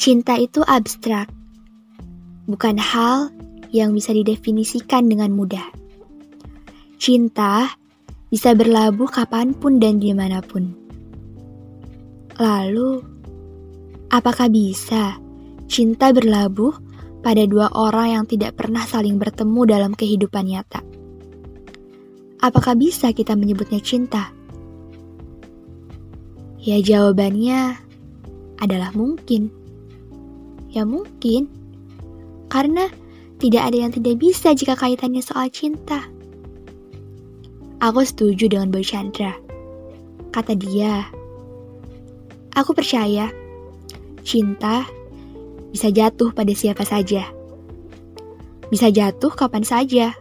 Cinta itu abstrak, bukan hal yang bisa didefinisikan dengan mudah. Cinta bisa berlabuh kapan pun dan di mana pun. Lalu, apakah bisa cinta berlabuh pada dua orang yang tidak pernah saling bertemu dalam kehidupan nyata? Apakah bisa kita menyebutnya cinta? Ya jawabannya adalah mungkin. Ya mungkin. Karena tidak ada yang tidak bisa jika kaitannya soal cinta. Aku setuju dengan Boy Chandra. Kata dia, Aku percaya cinta bisa jatuh pada siapa saja. Bisa jatuh kapan saja.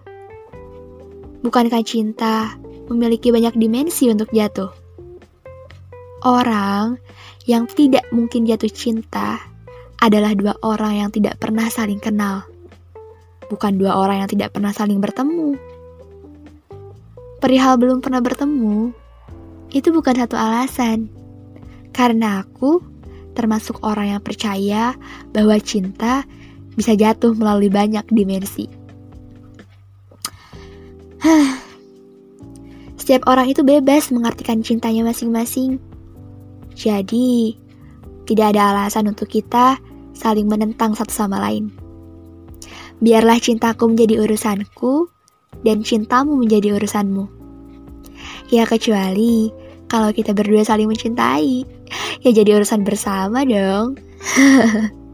Bukankah cinta memiliki banyak dimensi untuk jatuh? Orang yang tidak mungkin jatuh cinta adalah dua orang yang tidak pernah saling kenal, bukan dua orang yang tidak pernah saling bertemu. Perihal belum pernah bertemu, itu bukan satu alasan, karena aku termasuk orang yang percaya bahwa cinta bisa jatuh melalui banyak dimensi. Setiap orang itu bebas mengartikan cintanya masing-masing. Jadi, tidak ada alasan untuk kita saling menentang satu sama lain. Biarlah cintaku menjadi urusanku dan cintamu menjadi urusanmu. Ya kecuali kalau kita berdua saling mencintai, ya jadi urusan bersama dong.